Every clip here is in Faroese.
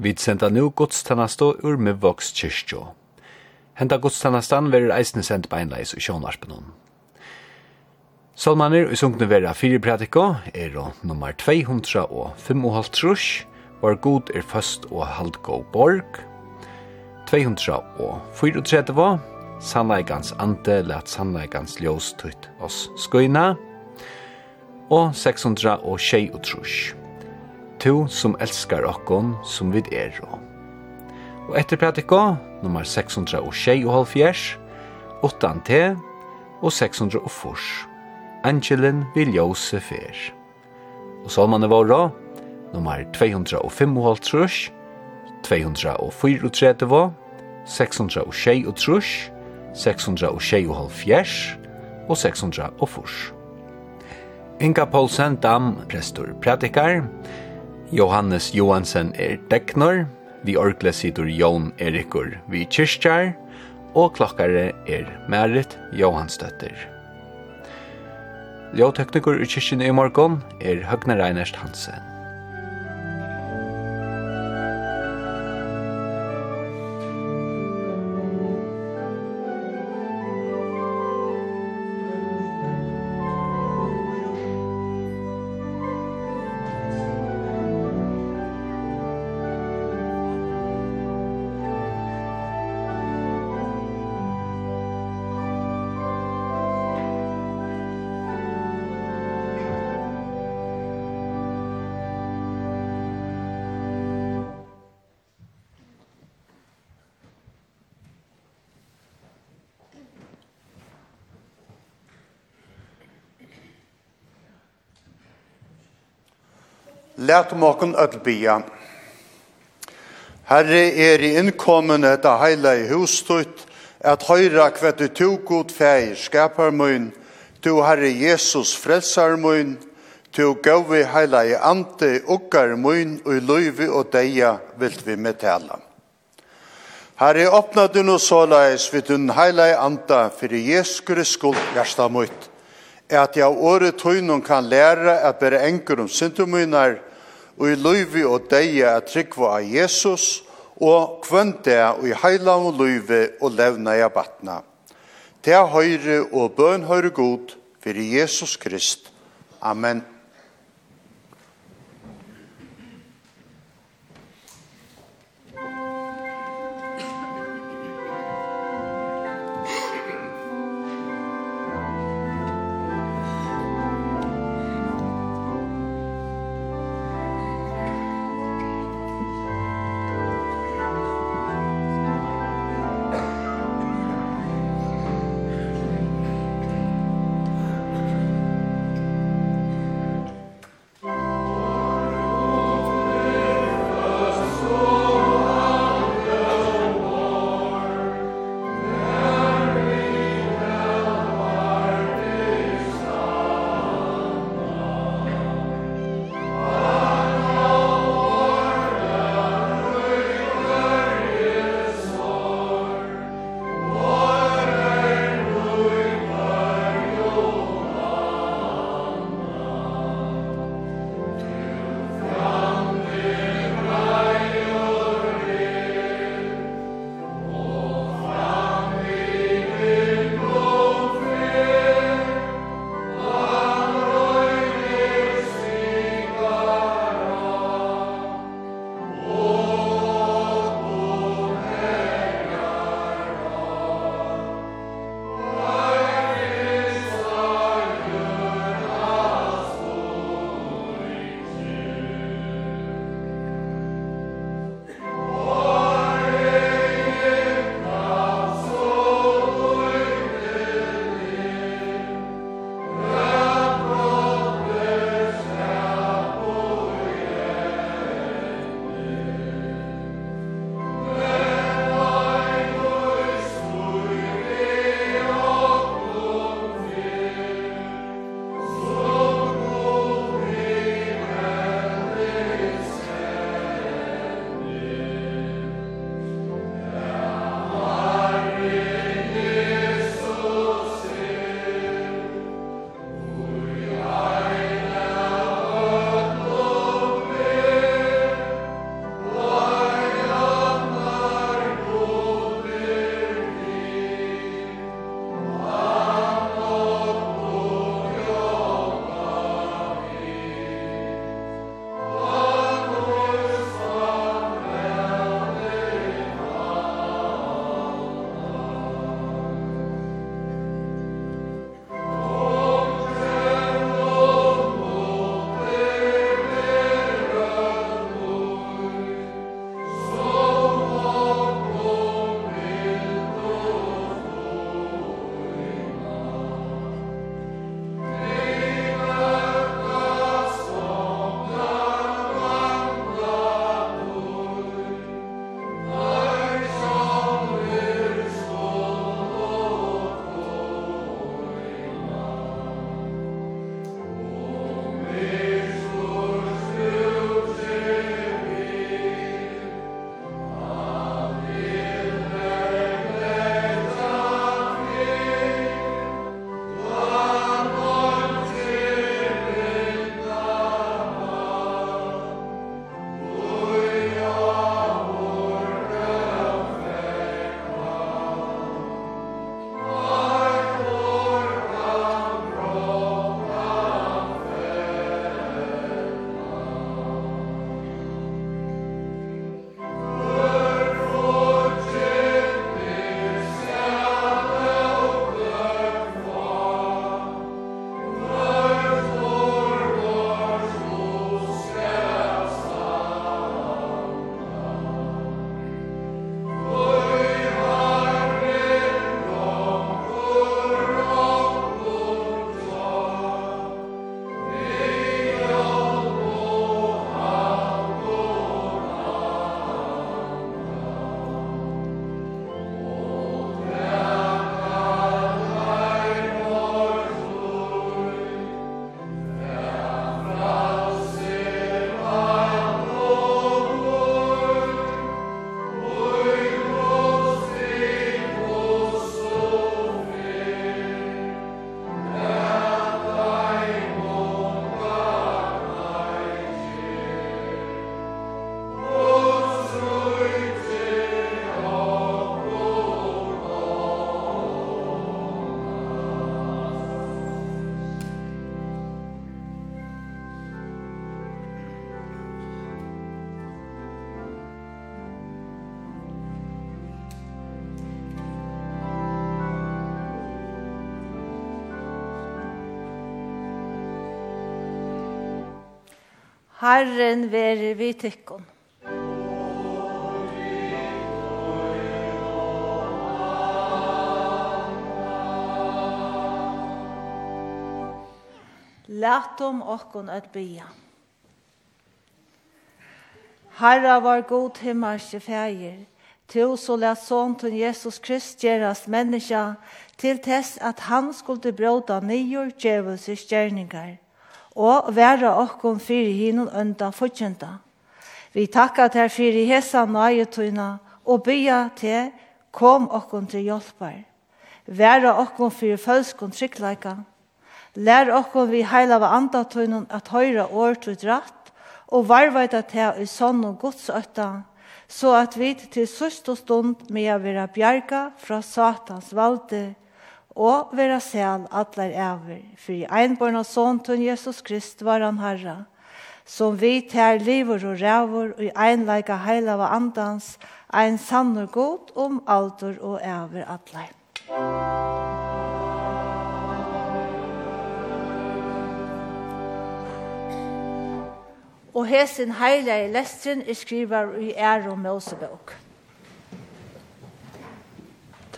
Vi senda nu godstanastu ur Mivvoks kyrkjo. Henta godstannastan verir eisne sendt beinleis i sjånarspenon. Salmaner i sungne vera fire pratiko er nummer 200 og 5,5 trus, var god er først og halvgå borg. 234 var sannleikans ante let sannleikans ljós tutt oss skuina. Og 600 og tjei og trus tu som elskar okkon som vid er og. Og etter pratika, nummer 600 og halvfjers, 8 te og 600 og fors. Angelen vil jose fer. Og salmane våre, nummer 205 og halvtrus, 234, 600 og trus, 606 og halvfjers, og 600 og fors. Inga Paulsen Dam, prestor, pratikar, Johannes Johansen er Deknor, vi orkle sitter Jon Erikur vi Kirskjær, og klokkare er Merit Johansdøtter. Ljåtekniker i kyrkjen i morgon er Høgne Reinerst Hansen. Læt om åkken ødel bia. Herre er i innkommen etter heila i hustut, at høyra hva du tog god feir skapar mun, du Herre Jesus frelsar mun, du gavi heila i ante ukkar mun og løyvi og deia vilt vi metala. Herre, åpna du no såleis vid din heila i anda for Jesu skuld hjärsta mot, at jeg året tøynun kan læra at bere enker om syndumunar, og i løyvi og deia at trykva av Jesus, og kvønn og i heila og løyvi og levna i abatna. Til høyre og bøn høyre god, for Jesus Krist. Amen. Herren være vi tykkon. Lät om okkon at bya. Herra var god himmarske fægir, Tu så lät son till Jesus Krist göras människa till tess att han skulle bråda nior djävuls gärningar og være okkon fyrir hinun unda fortjenta. Vi takka til fyrir hesa nøyetuna og bya til kom okkon til hjelpar. Være okkon fyrir følskon tryggleika. Lær okkon vi heila av andatøynun at høyra år til dratt og varvaita til i sånn og godsøtta, så at vi til sørste stund med å være bjerga fra satans valde og vera sel atler æver, for i einborn av sån tunn Jesus Krist var han herra, som vi tær livor og rævor og i einleika heila av andans, ein sannor god om alder og æver atler. Og hesin heila i lestrin er skriver i ære og mosebøk.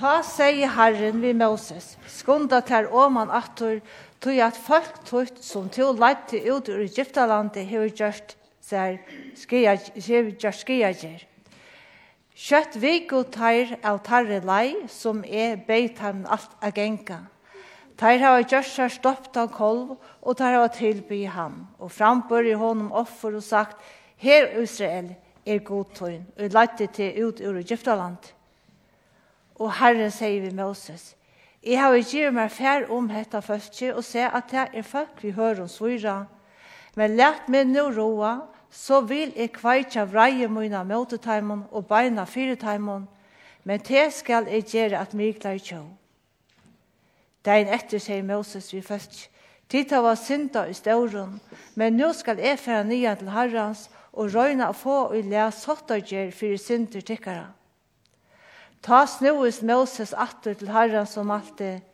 Ta seg Herren vi Moses, skunda ter åman attor, tog at folk tutt som to leite ut ur Egyptalandet hever gjørst seg skia, skia gjer. Kjøtt viko teir av tarre lei, som er beit ham alt a genga. Teir hava gjørst seg stoppt av kolv, og teir hava tilby ham, og frambør i honom offer og sagt, Her Israel er god tøyn, og leit til ut ur Egyptalandet. Og Herren sier vi Moses, Jeg har gitt meg fær om dette folket og se at det er folk vi hører om svira. Men lett meg nå roa, så vil jeg kveitja vreie mine møteteimen og beina fyreteimen, men det skal jeg gjøre at mig gleder kjå. Dein etter sier Moses vi først. Tid var synda i stauren, men nå skal jeg fære nye til herrens og røyne å få og lære sottergjør for synder tikkere. Ta snuis Moses atter til Herren som alltid,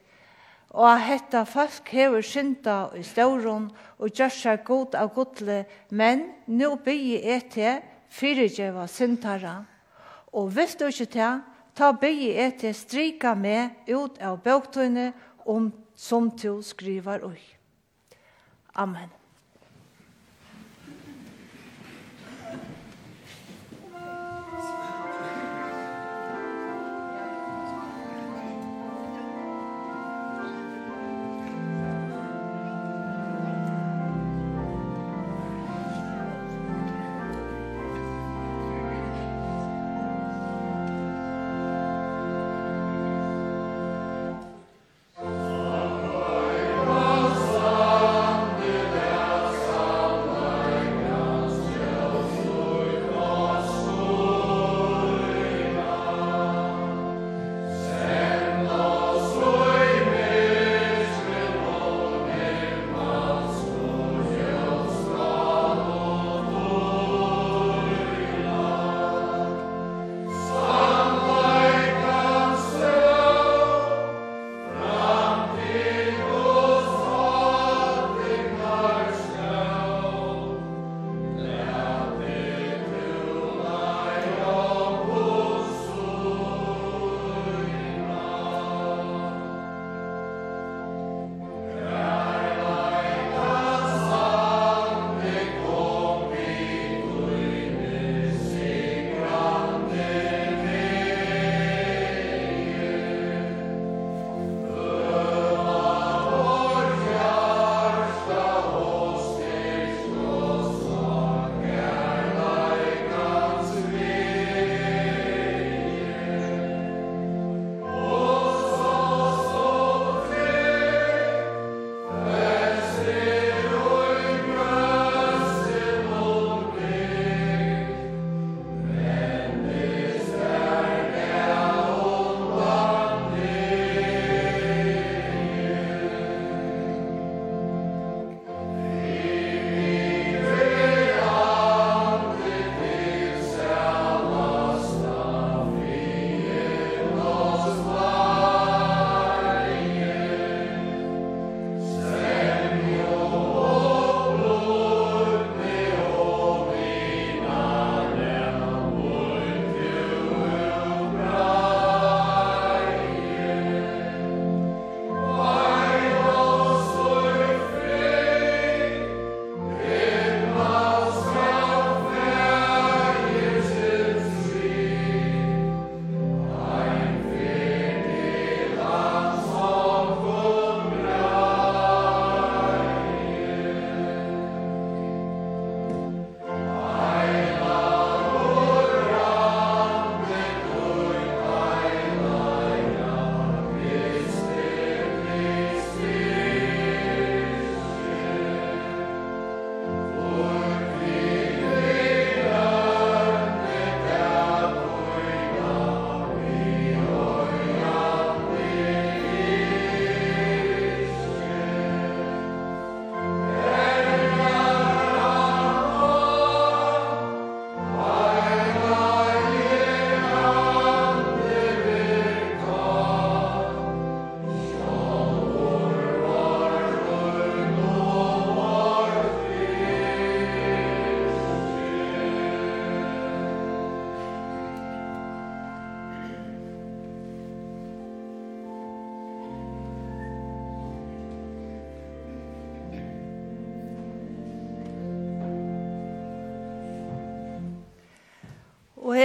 og hetta folk hever synda i stauron og gjør seg god av godle, men nu bygge er til fyrigjeva syndara. Og hvis du ikke til, ta bygge er til strika med ut av bøktøyne om som du skriver ui. Amen.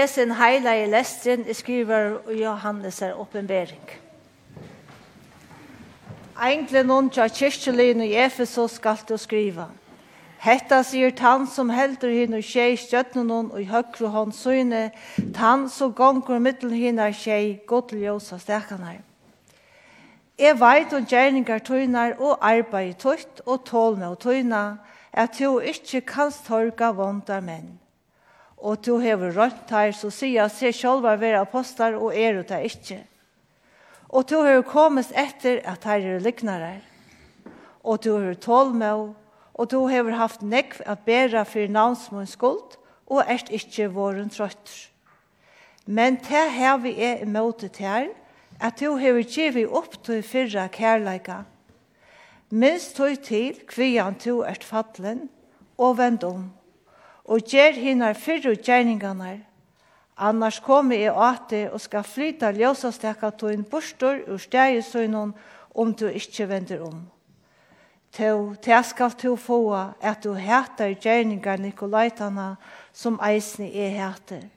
hesen heilige lestren skriver Johannes er oppenbering. Egentlig noen tja kyrkjelin i Efesos skal du skriva. Hetta sier tann som heldur hinn og tjei stjøtnen og i høkru hånd søyne, tann som gonger mittel hinn og tjei godljósa stekkanar. Jeg veit og gjerningar tøynar og arbeid tøyt og tålne og tøyna, at du ikkje kanst torga vondar menn og du hever rønt her, så sier jeg seg selv å være apostler, og er det ikke. Og du hever kommet etter at her er liknere. Og du hever tål med, og du hever haft nekv at bæra for navnsmån skuld, og er ikke våren trøtter. Men det her vi er imot det her, at du hever givet opp til fyrre kærleika. Minst tog til kvian du er fattelen, og vend om og gjer hinar fyrru gjerningarnar. Annars komi jeg ate og skal flyta ljósastekka en bostor ur stegi søgnon om du ikkje vender om. Tå, tå skal tå få at du heter gjerningar Nikolaitana som eisne er heter.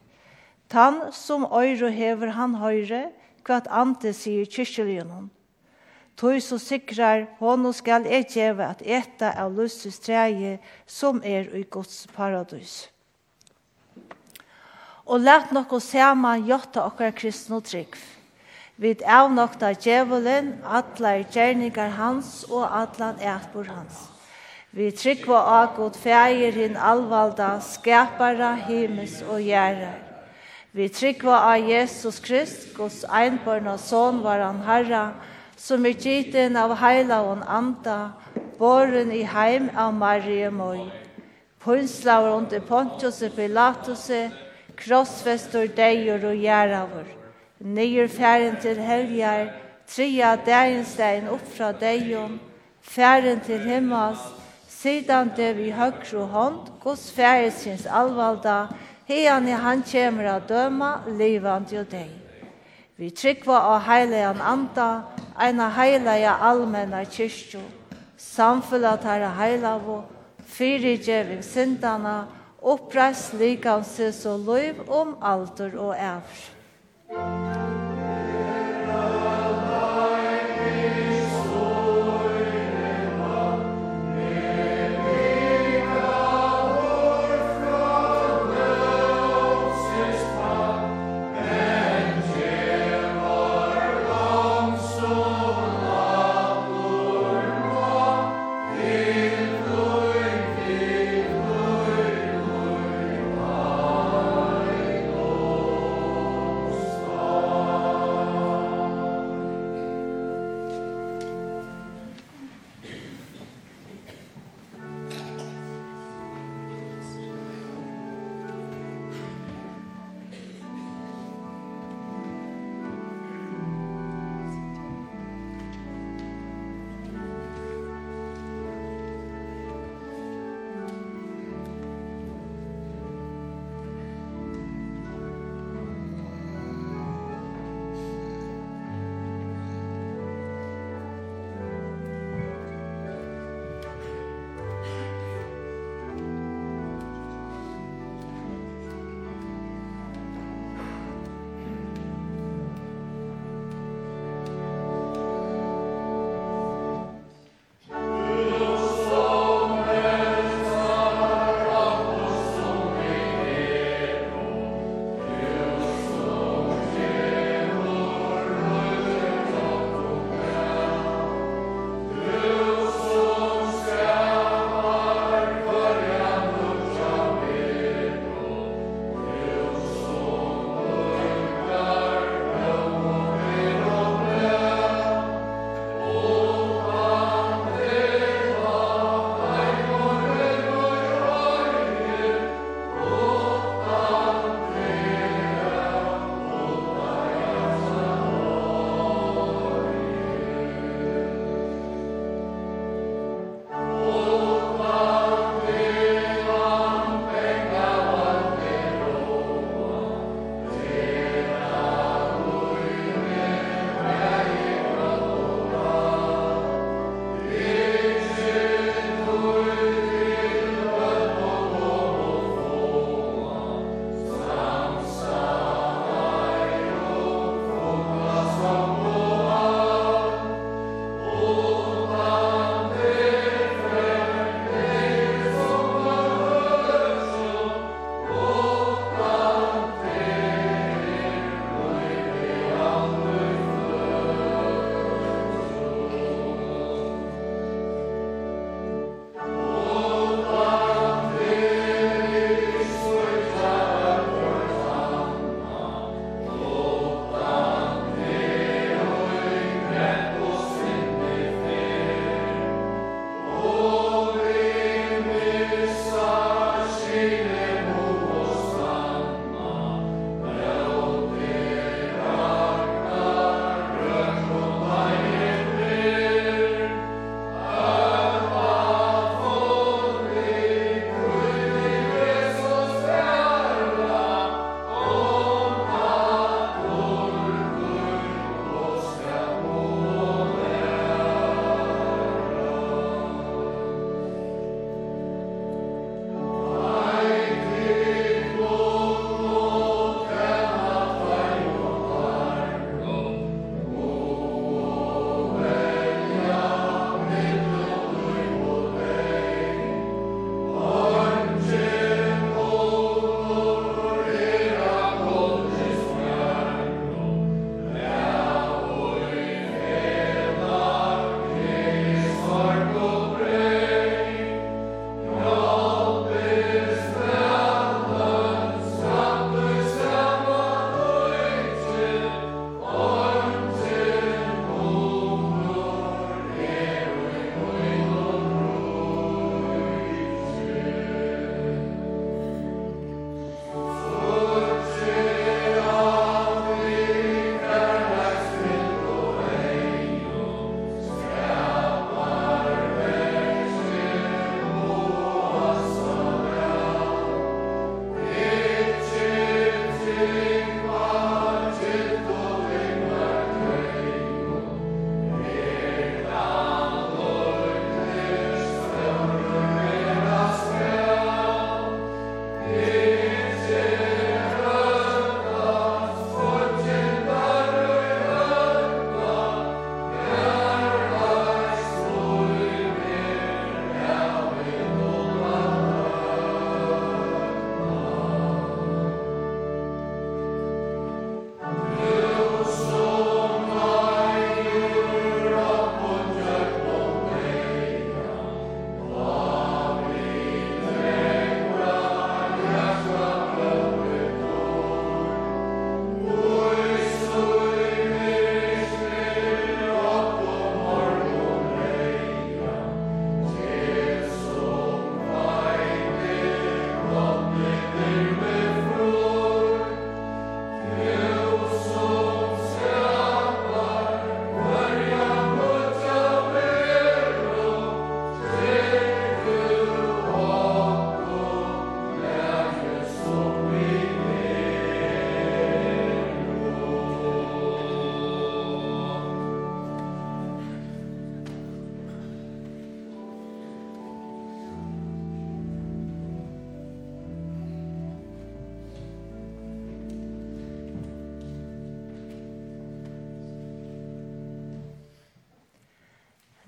Tann som øyre hever han høyre, kvart ante sier kyrkjelionon. Tøy så sikrar honom skal eg gjeve at eta av lustus treie som er i Guds paradis. Og lært nokko sema jotta okkar kristne trygg. er av nokta djevelen, atlar gjerningar hans og atlan etbor hans. Vi tryggva av god feir hinn alvalda, skapara, himmels og gjerrar. Vi tryggva av Jesus Krist, Guds einborna son var han herra, som er gitt av heilaun anda, boren i heim av Marie Møy. Punslaver under Pontius og Pilatus, krossfestor deier og gjerravur. Nyer færen til helgar, tria dagenstein opp fra deion, færen til himmas, sidan det vi høgru hånd, gos færesins alvalda, heian i han kjemra døma, livand jo deg. Vi tryggva av heilegan anda, eina heilaja allmenna kyrkju, samfella tæra heilavo, fyrirgjeving sindana, oppreis likansis og loiv om alder og ævr.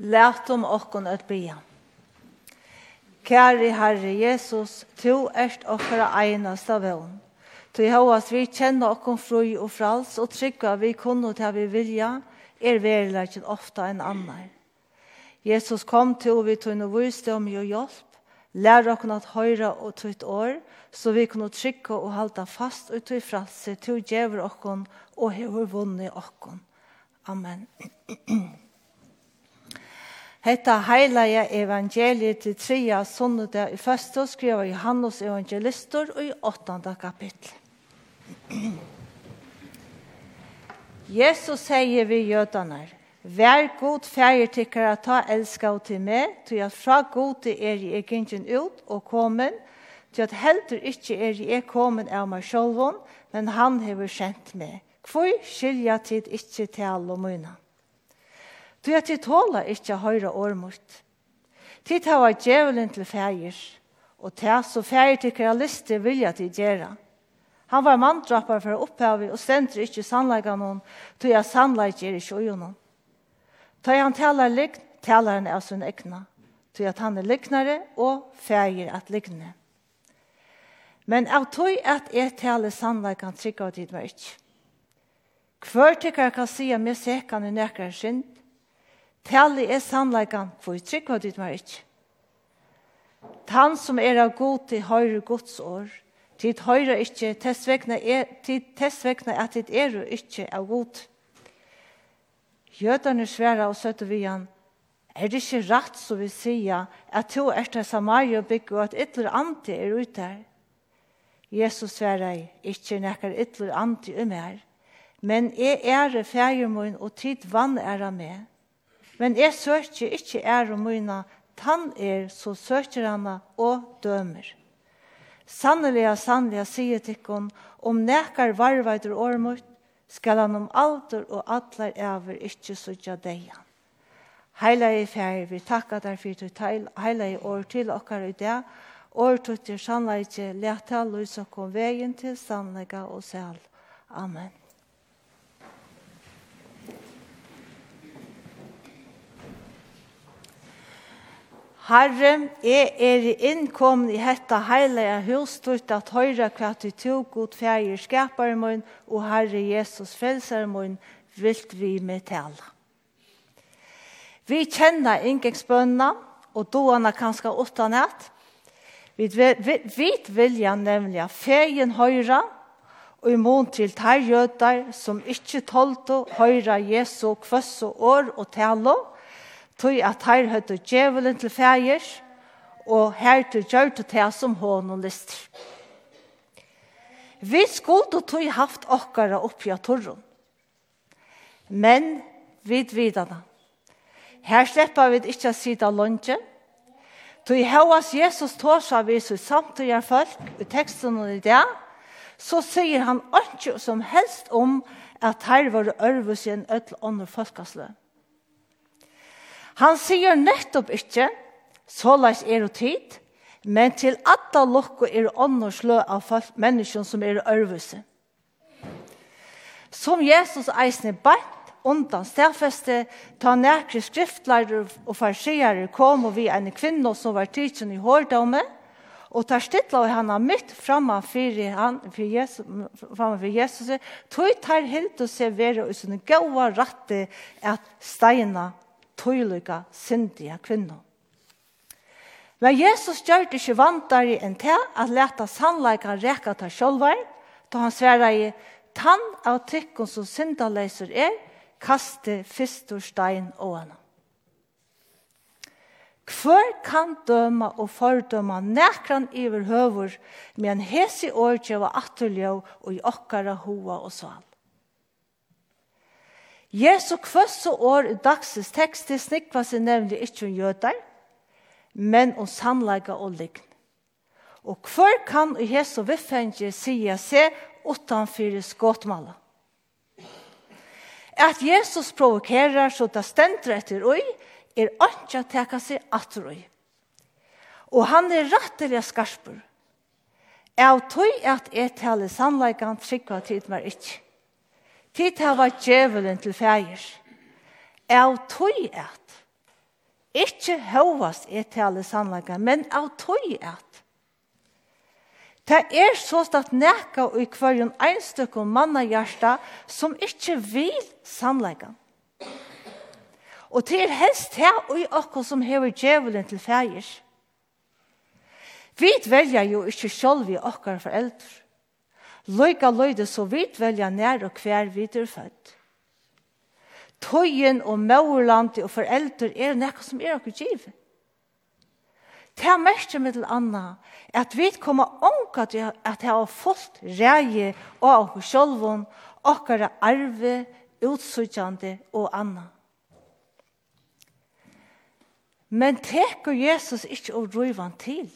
Lært om okkon at bia. Kære Herre Jesus, tu erst okkara einast av vevn. Tu hauas vi kjenner okkon fru og frals, og trygga vi kunno til vi vilja, er verileggen ofta enn annar. Jesus kom til vi tog noe viste om jo hjelp, lær okkon at høyra og tutt år, så vi kunne trykka og halda fast ut i fralse, tu djever okkon og hever vunni okkon. Amen. Hetta heilaja evangeliet til tria sunnudag i første skriver Johannes evangelistor i åttanda kapittel. Jesus sier vi jødene, Vær god færger til at ta elska og til meg, til at fra god til er jeg egentjen ut og kommen, til at heldur ikke er jeg er av meg selv, men han har kjent meg. Hvor skilja tid ikke til alle munene? Du at jeg tåler ikke å høre årmort. Tid har djevelen til fægir, og til så fægir til krealister vilja til gjøre. Han var mandrappar for opphavet og stendte ikke sannleika noen, til jeg sannleik er ikke noen. Ta han talar lign, talar han av sin egna, til at han er lignare og fægir at ligne. Men av tog at jeg taler sannleikan trygg av tid meg ikke. tykker jeg kan si at vi sekan i nekkar synd, Tali er sannleikan, for vi tryggva dit var ikke. Han som er av god til høyre Guds år, tid høyre ikkje, tessvekna er, tid tessvekna at tid er ikkje av god. Jøderne sværa og søtte vi han, er det ikke rett så vi sier at to er til Samaria bygge og at ytler ante er ute her? Jesus sværa i, ikkje nekker ytler ante um her, men jeg er fægermoen og tid vann er av meg. Men jeg søker ikke ære mine, han er så søker han og dømer. Sannelig, sannelig, sier tikkun, om nekar varveitur ormut, skal han om alder og atler over ikke søkja deian. i fjær, vi takka der for til teil, i år til okkar i dag, år til til sannleik, leta lysa kom vegin til sannlega og sel. Amen. Herre, jeg er innkommen i hetta heilige hus, stort at høyre hva du tog god ferie skaper min, og Herre Jesus frelser min, vilt vi med tale. Vi kjenner inngangsbønna, og doene kanskje nett. Vi, vi, vi vilja nemlig ferien høyre, og imon til tar jødar som ikkje tålte høyre Jesu kvøss og år og talo, og tog at her høyde djevelen til fægir, og her til gjør til det som hån og lister. Vi skulle tog haft okkara oppi av torren. Men vid vidana. Her slipper vi ikke å sida lunge. Tog høyas Jesus tåsa vi så samtidig folk i teksten og i det, så sier han ikke som helst om at her var ørvus i en ødel ånder folkesløp. Han sier nettopp ikke, så lais er og tid, men til atta lokko er ånd slø av menneskene som er ørvuse. Som Jesus eisne bant undan stedfeste, ta nærkere skriftlærer og farsiere kom og vi en kvinne som var tidsen i hårdomme, og tar stilla og han midt mitt framme for han, for Jesus, framme for Jesus, tog tar helt og se vera og sånne gode rette at steina tøylika syndige kvinner. Men Jesus gjør det ikke vantere enn til at leta sannleika reka ta sjølver, da han sverre i tann av tykken som syndaleiser er, kaste fyrstor stein og henne. Hvor kan døma og fordøma nekran iver høver, men hesi årgjeva atterljå og i okkara hoa og sval? Jesu kvøsse år i dagsens tekst til snikva seg nemlig ikke om jøder, men om samleika og lign. Og hver kan i Jesu viffenger sige seg utanfyrir skåtmala. At Jesus provokerar så det stendrer etter oi, er ikke å teka seg atter oi. Og han er rettelig skarpur. Jeg tog at jeg taler sannleikan trykva tid meg ikke. Tid hava djevelen til fægir. Av tøy et. Ikke høvast er tale sannlaga, men av tøy at. Det er så at nekka og i kvarjon einstøk og manna hjärsta som ikke vil sannlaga. Og til er helst her og i okko som hever djevelen til fægir. Vi velja jo ikke sjolv i okkar foreldre. Løyka løyde så vidt velja nær og hver vidt er født. Tøyen og møverlandet og foreldre er nekka som er okkur givet. Det er mest med til Anna, at vi kommer ånka til at jeg har fått reie og okkur sjolvun, okkara arve, utsutjande og Anna. Men teker Jesus ikke å røyvan til.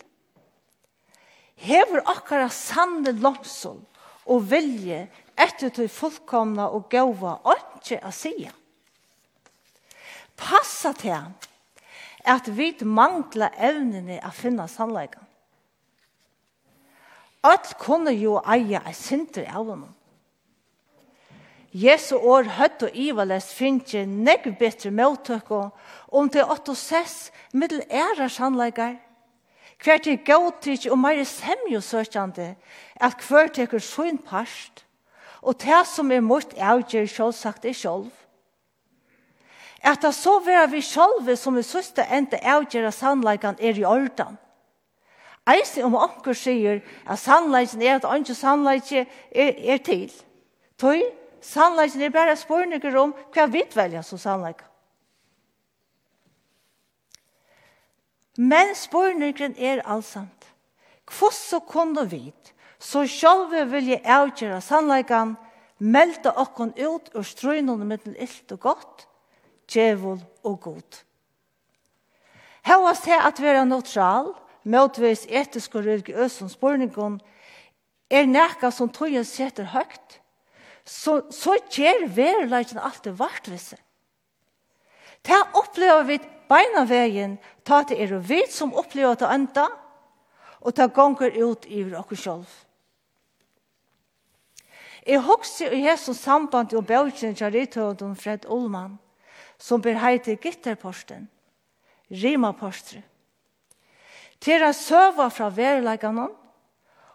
Hever okkara sanne lomsol, og vilje etter til fullkomna og gåva ikke å si. Passa til at vi mangler evnene å finne sannleggen. Alt kunne jo eie ei sinter av henne. Jesu år høtt og ivalest finner negg betre måttøkker om til åtte og sess middel ære sannlegger – Hver til gautrykje og meire semjusøkjande, at hver teker sin parst, og det som er mot avgjør sjålsagt er sjålv. At det så vera vi sjålve som i søste enda avgjør av sannleikene er i ordan. Eisi om anker sier at sannleikken er at anker sannleikje er, er til. Tøy, sannleikken er bare spørninger om hva vi velger som sannleikene. Men spørningen er allsamt. Hvordan kunne vi, så selv vilje avgjøre sannleggen, melde okken ut og strøynene mittel illt og godt, djevel og god. Hevast til at være neutral, motvis etisk og religiøs som spurningon, er nekka som tøyen setter høgt, så, så gjør verleikene alltid vartvisse. Det opplever vi beina veien, ta til er vi som opplever det enda, og ta gonger ut i okkur selv. Jeg husker i Jesus samband og bøkjen til Rittøvendom Fred Ullmann, som ber heite Gitterposten, Rimapostre. Tera søva fra verleggene,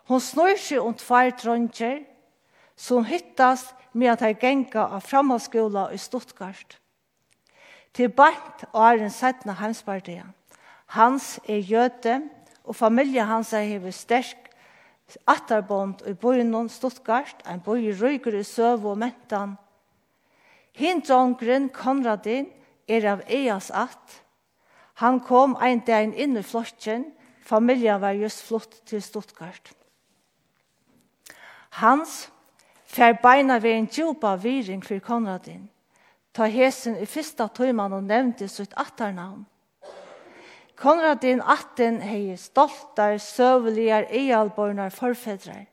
hun snur seg om tvær dronjer, som hyttast med at jeg genga av framhaldsskola i Stuttgart til bant åren sættene heimspartiet. Hans er jøte, og familie hans er hever sterk atterbånd i bøynen Stuttgart, en bøy røyker i søv og mentan. Hindrongren Konradin er av Eias att. Han kom ein dag inn i flokken, familien var just flott til Stuttgart. Hans fær beina ved en djupa viring for Konradin ta hesen i fyrsta tøyman og nevnte sitt atternavn. Konradin atten hei stoltar, søveligar, eialbornar, forfedrar.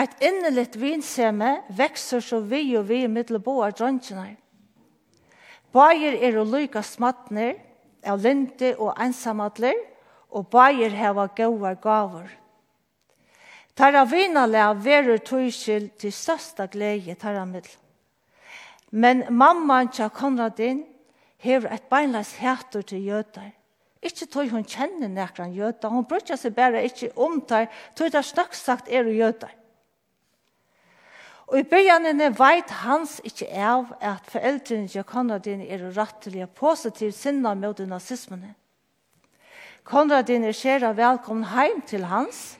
Eit innelitt vinseme vekser så vi og vi middelboa drøntjenar. Bayer er og lyka smattner, av linte og ensamadler, og bajer heva gauar gavar. Tarra vinalega verur tøyskild til størsta glede tarra middel. Men mamman tja Konradin hever et beinleis hætur til jøtar. Ikki tog hun kjenner nekran jøtar, hun brukar seg bare ikke omtar, tog det snakk sagt er jøtar. Og i begynnene veit hans ikke av at foreldrene til Konradin er rattelige positivt sinna mot nazismene. Konradin er skjera velkommen heim til hans,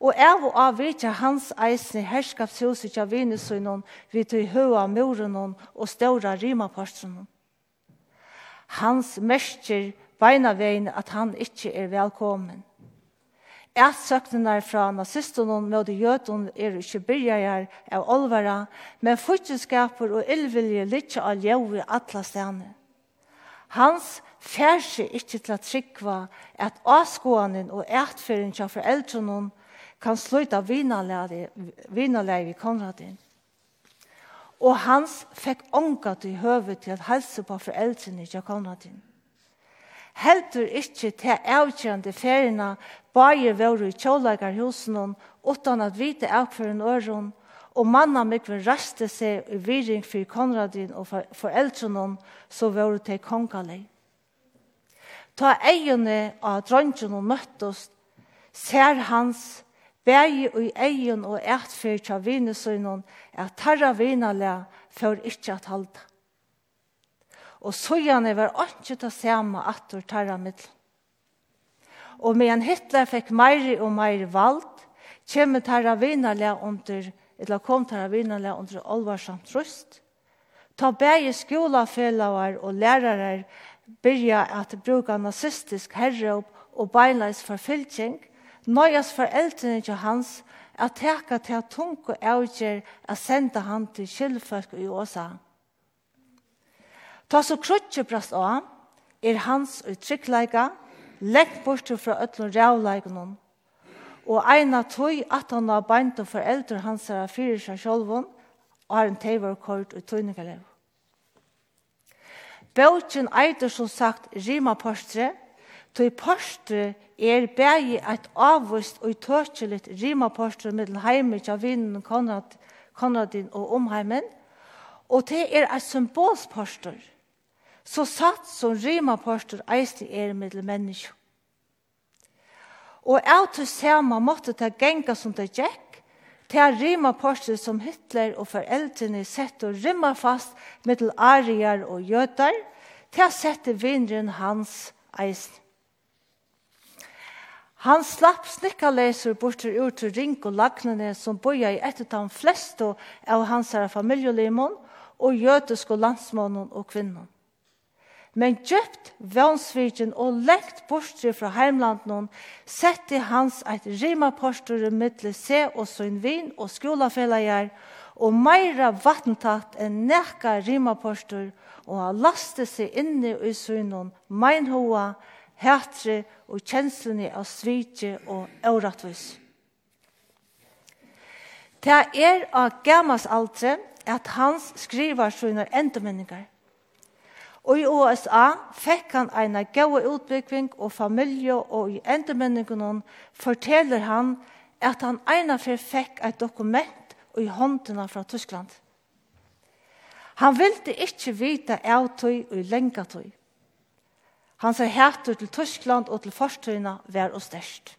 Og av og av virkja hans eisen i herskapshuset av vinesunnen vi tøy høa murenon og ståra rimapartrunnen. Hans mersker beina vein at han ikkje er velkommen. Et søknenar fra nazistunnen med jødun er ikkje byrjar av olvara, men fyrtjenskaper og illvilje litja av ljøvi atla stene. Hans færse ikkje til at trykva at avskåanen og etferien fra foreldrunnen kan sluta vinalei vi Konradin. Og hans fekk ånga til høve til at helse på foreldrene til Konradin. Heldur ikkje til avkjørende feriene bare våre i kjålegarhusen utan at vite avkjøren øren og manna mikve raste seg i viring for Konradin og foreldrene så våre til kongalei. Ta eierne av dronjen og møttest, ser hans bægi i egen og ætfer tja vinesøgnon, at tarra vinala for ikkje at halda. Og søgjane var ikkje ta samme attor tarra middel. Og medan Hitler fikk meiri og meiri vald, kjem tarra vinala under, eller kom tarra vinala under olvarsamt trøst. Ta bægi skolafellavar og lærarar byrja at bruka nazistisk herrop og beinleis forfylking, nøyas foreldrene til hans at teka til at tunke avgjer at senda han til kjellfolk i Åsa. Ta så krutje brast av, er hans og tryggleika, lengt bort fra ötlun rævleikunum, og eina tøy at han har beint og foreldre hans er fyrir seg sjolvun, og har en teivar kort og tøyningalev. Bøtjen eitur som sagt Rima Postre, Tøy postre er bægi eit avvist og tøkjeligt rima postre middel heime av vinnen Konrad, Konradin og omheimen. Og det er eit symbolspostre. Så satt som rima postre eisne er middel menneskje. Og av til sema måtte ta genga som det gikk, til rima postre som Hitler og foreldrene sett og rima fast middel arier og jøtar, til sette vindren hans eisne. Han slapp snikkaleser bort til ur til ring og lagnene som boja i etter de fleste av hans her familjelimon og jødiske landsmånen og kvinnen. Men djupt vannsvirken og lekt bort fra heimlanden sette hans et rima i mittle se og sin vin og skolafellager og meira vattentatt enn nekka rimapostur og han lastet seg inne i synen meinhoa hætre og kjenslene av svitje og øvratvis. Det er av gammas aldre at hans skriver sine endemenninger. Og i USA fikk han en gode utbygging og familie, og i endemenningene forteller han at han ene fekk et dokument i håndene fra Tyskland. Han ville ikke vite av tog og lenge tog. Hans er hætur til Tyskland og til forstøyna vær og størst.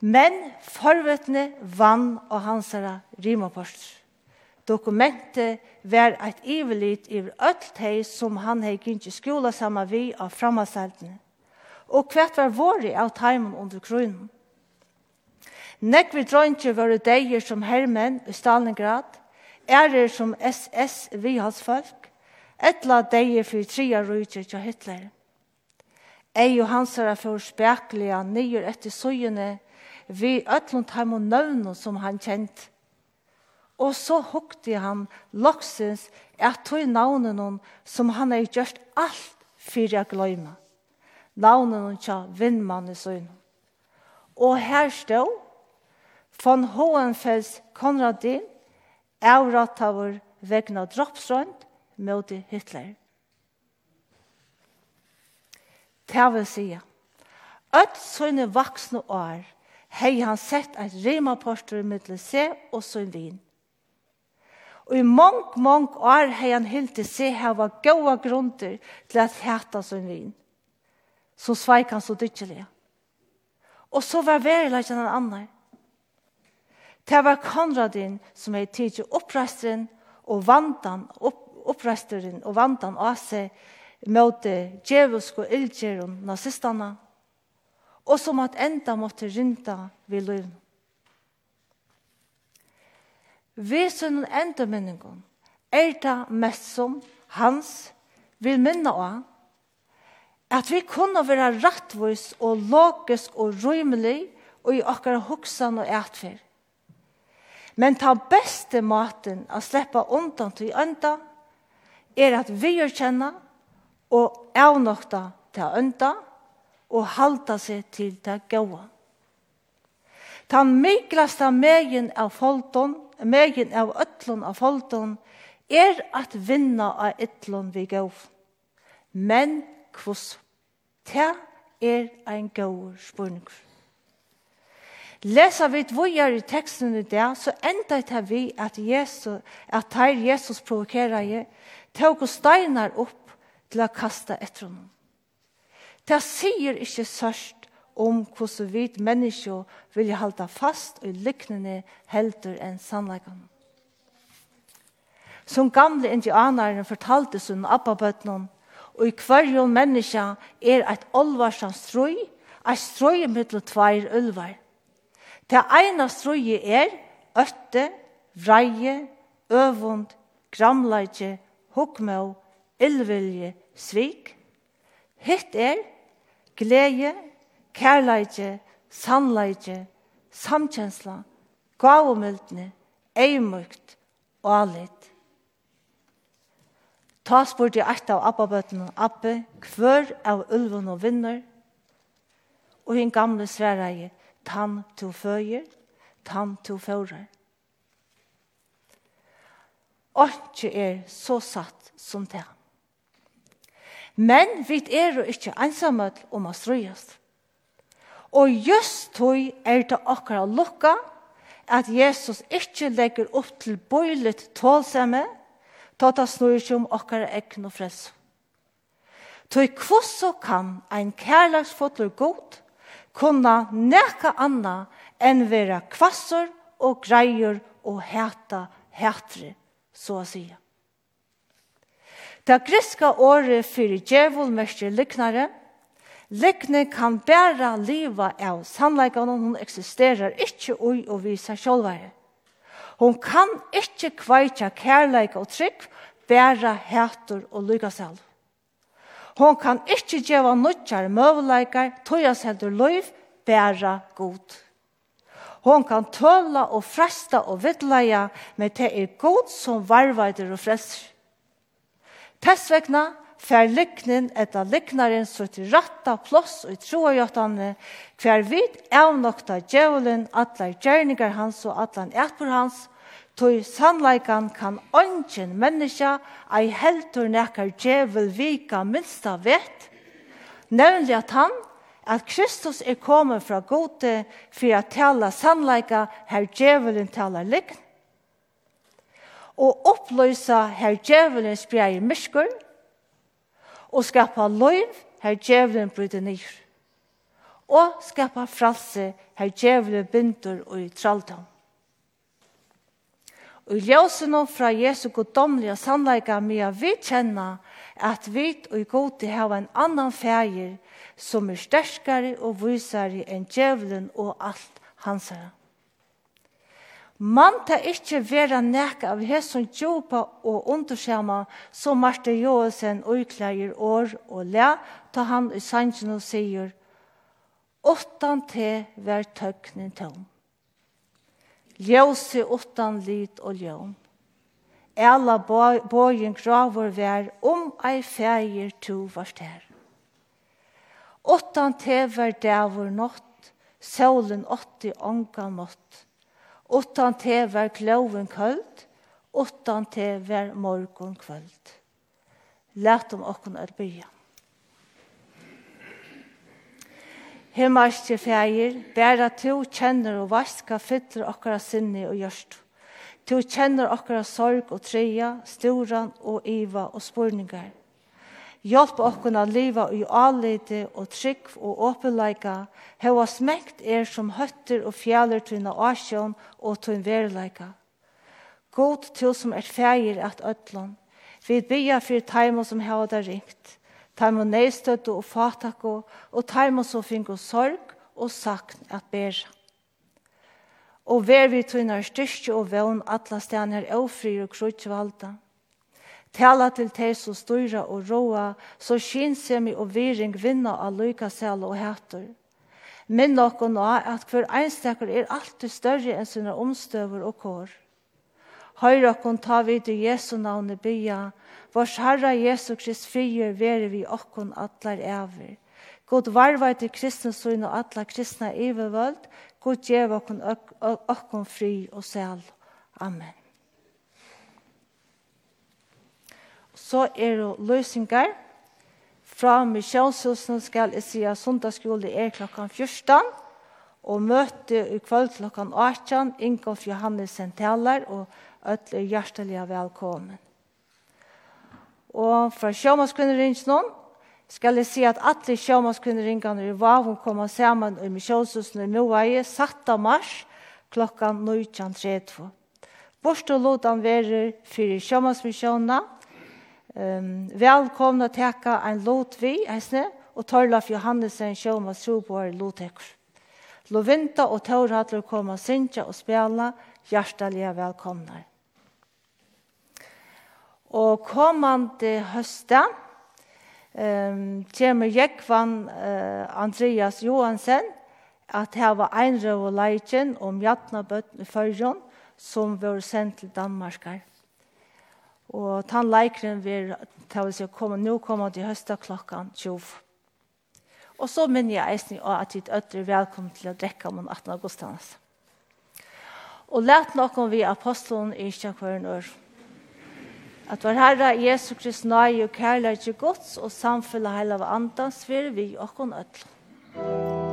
Men forvetne vann og hans er rimapost. Dokumentet var et ivelit i ødelt hei som han hei gynnsi skola saman vi av framhaldsaldene. Og hvert var våri av taimen under kronen. Nekk vi var våre deier som hermen i Stalingrad, ærer som SS vi etla deie fyrir tria rujtje til Hitler. Ei og hans er for spekliga nyer etter søyene vi ötlund heim og nøvnum som han kjent. Og så hukte han loksins at tog navnen hon som han har gjort alt fyrir jeg gløyma. Navnen hon tja vinnmann i søgn. Og her stå von Hohenfels Konradin, avrattavur vegna droppsrönd, mot Hitler. Det vil si at sånne vaksne år hei han sett et rimaporter mittel se og sin vin. Og i mange, mange år hei han helt til se hava gode grunter til at hæta sin vin. Så sveik han så dykkelig. Og så var verileg enn annen. Det var Konradin som hei tidsi oppreisteren og vandan opp oppreisteren og vantan av seg mot djevelsk og ildgjer og nazistene, og som at enda måtte rynta ved løven. Vi sønnen enda menningen er det mest som hans vil minne av at vi kunne være rettvis og logisk og rymelig og i akkurat hoksan og etfer. Men ta beste maten å slippe undan til enda er at vi gjør kjenne og avnokta til ønda og halda seg til det gode. Den miklaste megen av folton, megen av øtlon av folton, er at vinna av ytlon vi gav. Men kvoss, det er ein gaur spurning. Lesa vi dvojar i teksten i dag, så enda det vi at, Jesus, at her Jesus provokerer tog og steinar opp til å kasta etter honom. Det sier ikke sørst om hvordan vi mennesker vil halda fast og liknende helter enn sannleggene. Som gamle indianeren fortalte sin abbabøtnen, og i hverje menneske er et olvarsamt strøy, et strøy mellom tveir ulvar. Det ene strøyet er øtte, vreie, øvund, gramleidje hukmå, illvilje, svik. Hitt er glede, kærleidje, sannleidje, samkjensla, gavomildne, eimukt og alit. Ta spurt i eit av abbabøtten og abbe, kvør av ulven og vinner, og hinn gamle svereie, tann to føyer, tann to fører ikke er så satt som det. Men vi er jo ikke ensamme om å strøyes. Og just tog er det akkurat lukka at Jesus ikke legger opp til bøylet tålsemme, ta ta snur ikke om akkurat egn og frels. Tog kvosso kan ein kærlagsfotler god kunna neka anna enn vera kvassor og greier og heta hætre så å si. Det griska året fyrir djevel mestjer liknare. Likne kan bæra liva av samleikene, hun eksisterer ikkje ui og visa sjålvare. Hon kan ikkje kveitja kærleika og trygg, bæra hætur og lykasalv. Hon kan ikkje djeva nutjar møvleikar, tøyas heldur løyv, bæra god. Hon kan tøla og fresta og vidleia, men det er god som varvaider og frester. Tessvekna fer liknen etter liknaren så til ratta plåss og i troajotane, hver vid avnokta djevelen atler gjerningar hans og atlan etbor hans, tog sannleikan kan ongen menneska ei heltur nekar djevel vika minsta vet, nevnlig at han, at Kristus er kommet fra gode for at tale sannleika her djevelen taler lign, og oppløse her djevelen spreier myskor, og skapa løyv her djevelen bryter nyr, og skapa fralse her djevelen binder og i traldom. Og i ljøsene fra Jesu goddomlige sannleika mia vi kjenner at vi og i gode hava en annan fægir som er sterskare og vysare enn djevelen og alt hansare. Man ta ikkje vera nek av hesson djupa og underskjama som Marte Johansen uiklæger år og le, ta han i sangen og sier, åttan te vær tøknin tøm. Ljøse åttan lit og ljøm. Ella bojen kravor vær om ei feir to vart her. Åttan tever dævor nått, solen åtti ångan mått. Åttan tever kloven køld, åttan tever morgon kvöld. Lært om okkon er bya. Himmarske feir, bæra to kjenner og vaska fytter okkara sinni og gjørstu. Du kjenner okkara sorg og treia, storan og iva og spurningar. Hjelp okkun a liva i allite og trygg og åpenleika, heva smekt er som høtter og fjaller tunna asjon og tunn verleika. God til som er fægir at ötlån, vi bya fyrir taimo som heva da ringt, taimo neistøttu og fatako, og taimo som finko sorg og sakn at bera og ver vi tøynar styrke og vevn atla stener ofri og krutjvalda. Tala til teg som styra og roa, så kinsemi og viring vinna av lykasel og hætur. Minn nok og nå at hver einstakker er alltid større enn sine omstøver og kår. Høyre okkon ta vid i Jesu navne bya, vars Herre Jesu Krist frier vere vi okkon atlar ever. God varvar til kristne søgn og atla kristna evevöld, God gjev okkon okkon fri og sel. Amen. Så er det løsninger. Fra misjonshusen skal jeg si at sundagsskole er klokken 14. Og møte i kvöld klokken 18. Ingolf Johannesen taler og ødler hjertelig velkommen. Og fra sjåmaskvinneringen skal jeg si at alle sjåmannskvinneringene i Vavun kommer sammen i misjonshusen i Moaie, satt av mars, klokkan 19.30. Borst og lodan verer fyrir sjåmannsmisjona. Um, velkomna teka ein lot vi, eisne, og Torlaf Johannesen sjåmanns troboar lotekker. Lovinta og Taurhatler koma sinja og spela, hjertaliga velkomnar. Og komande høsten, um, kommer Jekvan uh, Andreas Johansen at hava einrøv og leitjen om Jatnabøtten i Førjon som var sendt til Danmark. Og tann leikren vil ta oss å komme, nå kommer til høsta klokkan 20. Og så minner jeg eisen at ditt øtter velkommen til å drekke om 18. augustans. Og lært noen vi apostelen i kjøkvøren øre. At vår Herre Jesu Krist nøye og kærlighet til Guds og samfunnet heilige andans vir vi og kon ødel.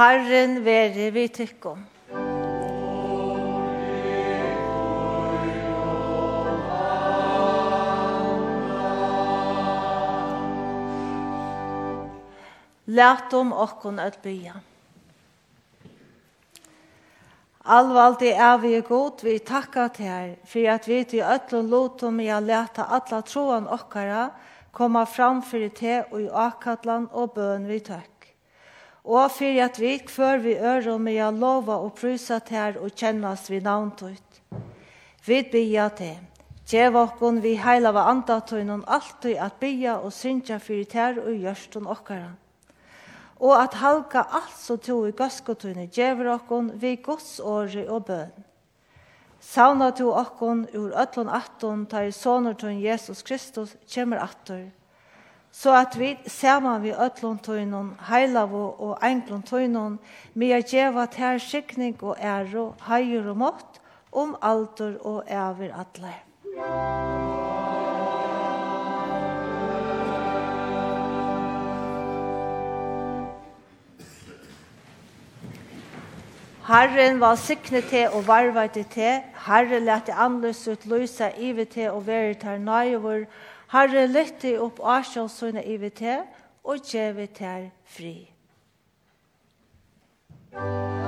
Herren være vi tykkom. Lært om okkon at bya. Alvaldi er vi god, vi takka til her, for at vi til øtlun lotum i a leta alla troan okkara, koma fram fyrir te og i akadlan og bøn vi tøkk og for at vi kvør vi ører med å lova og prysa til og kjennas vi navntøyt. Vi bia til. Gjev okkon vi heila va andatøynon alltid at bia og syndja fyrir tær og gjørstun okkara. Og at halka alt som to i gøskotøyne gjever okkon vi gods åri og bøn. Sauna to okkon ur ötlun atton tar i sonertøyn Jesus Kristus kjemmer attor så at vi saman vi ötlun tøynun, heilavu og englun tøynun, vi er djeva ter skikning og æro, heier og mått, om alter og æver atle. Herren var sikne til og varvete til, Herre lette anløs ut løysa ive til og være til nøyver, og Herre, lytte opp asjålsøyne i vi til, og gjør vi til fri. Musik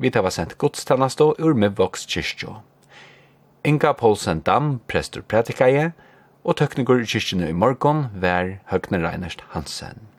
Vi tar var sent godstannastå ur Mivvoks kyrkjå. Inga Poulsen Dam, prestur prædikaje, og tøknigur i kyrkjene i morgon vær Høgne Reinert Hansen.